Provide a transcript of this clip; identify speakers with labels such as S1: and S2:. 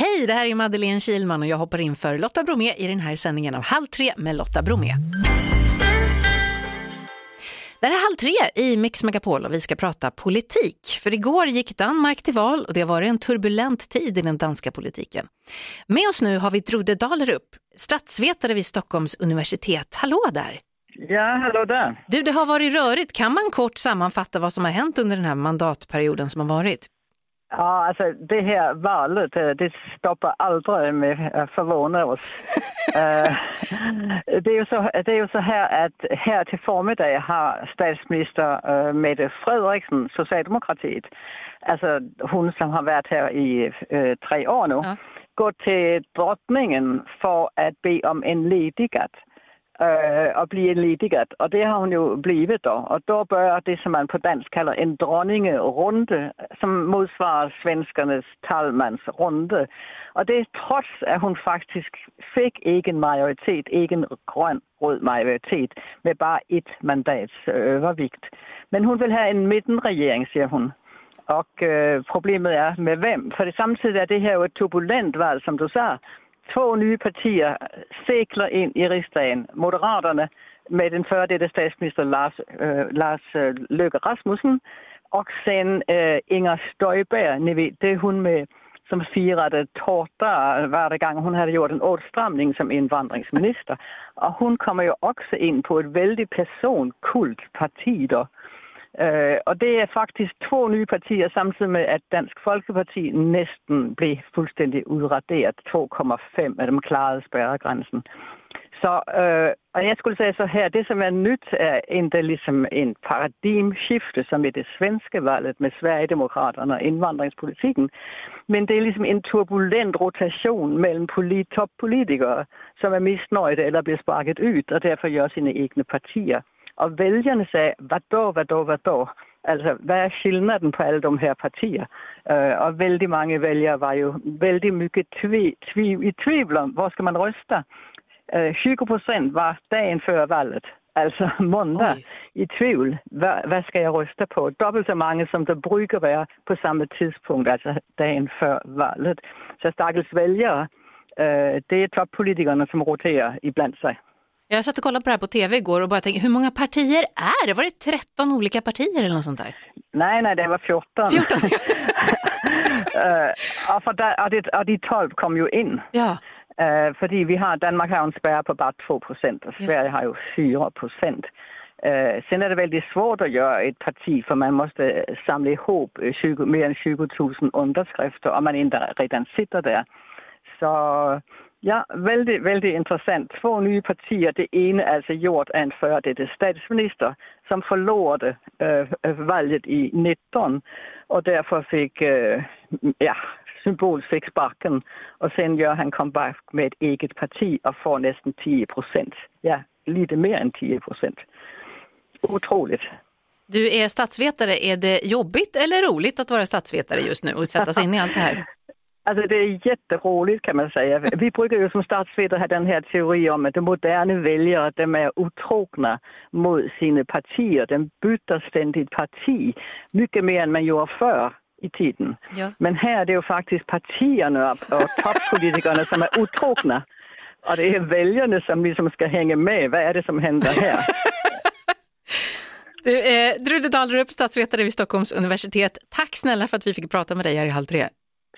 S1: Hej, det här är Madeleine Kilman och jag hoppar in för Lotta Bromé i den här sändningen av Halv tre med Lotta Bromé. Det här är Halv tre i Mix Megapol och vi ska prata politik. För igår gick Danmark till val och det har varit en turbulent tid i den danska politiken. Med oss nu har vi Drude Dalerup, statsvetare vid Stockholms universitet. Hallå där!
S2: Ja, hallå där.
S1: Du, det har varit rörigt. Kan man kort sammanfatta vad som har hänt under den här mandatperioden som har varit?
S2: Ja, alltså det här valet, det stoppar aldrig med att förvåna oss. uh, det, är ju så, det är ju så här att här till förmiddag har statsminister uh, Mette Frederiksen, Socialdemokratiet, alltså hon som har varit här i uh, tre år nu, ja. gått till drottningen för att be om en ledighet øh, og blive enlediget. Og det har hun jo blivet då. Og der bør det, som man på dansk kalder en dronningerunde, som modsvarer svenskernes talmandsrunde. Og det er trods, at hun faktisk fik ikke en majoritet, ikke en grøn-rød majoritet, med bare et mandats øh, overvægt. Men hun vil have en midtenregering, siger hun. Og øh, problemet er med hvem? For det samtidig er det her jo et turbulent valg, som du sagde två nye partier sækler ind i rigsdagen. Moderaterne med den før dette statsminister Lars, øh, Lars øh, Løkke Rasmussen, og sen øh, Inger Støjberg, ni ved, det er hun med, som firede øh, tårter hver gang hun havde gjort en åtstramning som indvandringsminister. Og hun kommer jo også ind på et vældig personkult parti, der, Øh, og det er faktisk to nye partier, samtidig med at Dansk Folkeparti næsten blev fuldstændig udraderet. 2,5 af dem klarede spærregrænsen. Så, øh, og jeg skulle sige så her, det som er nyt er endda ligesom en paradigmskifte, som i det svenske valget med Sverigedemokraterne og indvandringspolitikken. Men det er ligesom en turbulent rotation mellem polit toppolitikere, som er misnøjde eller bliver sparket ud, og derfor gør sine egne partier. Og vælgerne sagde, hvad då, hvad då, hvad då? Altså, hvad er skillnaden på alle de her partier? Uh, og vældig mange vælgere var jo vældig mycket tvi, tvi, i tvivl om, hvor skal man ryste? Uh, 20 procent var dagen før valget, altså måndag, i tvivl. Hvad, hvad skal jeg ryste på? Dobbelt så mange, som der brygger være på samme tidspunkt, altså dagen før valget. Så stakkels vælgere, uh, det er toppolitikerne, som roterer iblandt sig.
S1: Jag satt och kollade på det här på tv igår och bara tänkte, hur många partier är det? Var det 13 olika partier eller något sånt där?
S2: Nej, nej, det var 14.
S1: 14?
S2: uh, och, för där, och, det, och de 12 kom ju in.
S1: Ja.
S2: Uh, fordi vi har, Danmark har en spärr på bara 2 procent och Sverige har ju 4 procent. Uh, sen är det väldigt svårt att göra ett parti för man måste samla ihop 20, mer än 20 000 underskrifter om man inte redan sitter där. Så Ja, vældig, vældig interessant. Två nye partier. Det ene er altså gjort af en før dette statsminister, som forlorte øh, valget i 19, og derfor fik, øh, ja, symbol fik sparken. Og sen gør han comeback med et eget parti og får næsten 10 procent. Ja, lite mere end 10 procent. Utroligt.
S1: Du är statsvetare. Är det jobbigt eller roligt att vara statsvetare just nu och sätta sig in i allt det här?
S2: Alltså det är jätteroligt kan man säga. Vi brukar ju som statsvetare ha den här teori om att de moderna väljare de är otrogna mot sina partier. De byter ständigt parti, mycket mer än man gjorde förr i tiden. Ja. Men här är det ju faktiskt partierna och toppolitikerna som är otrogna. Och det är väljarna som liksom ska hänga med. Vad är det som händer här?
S1: Du, eh, Drude Dahlrup, statsvetare vid Stockholms universitet. Tack snälla för att vi fick prata med dig här i Halv tre.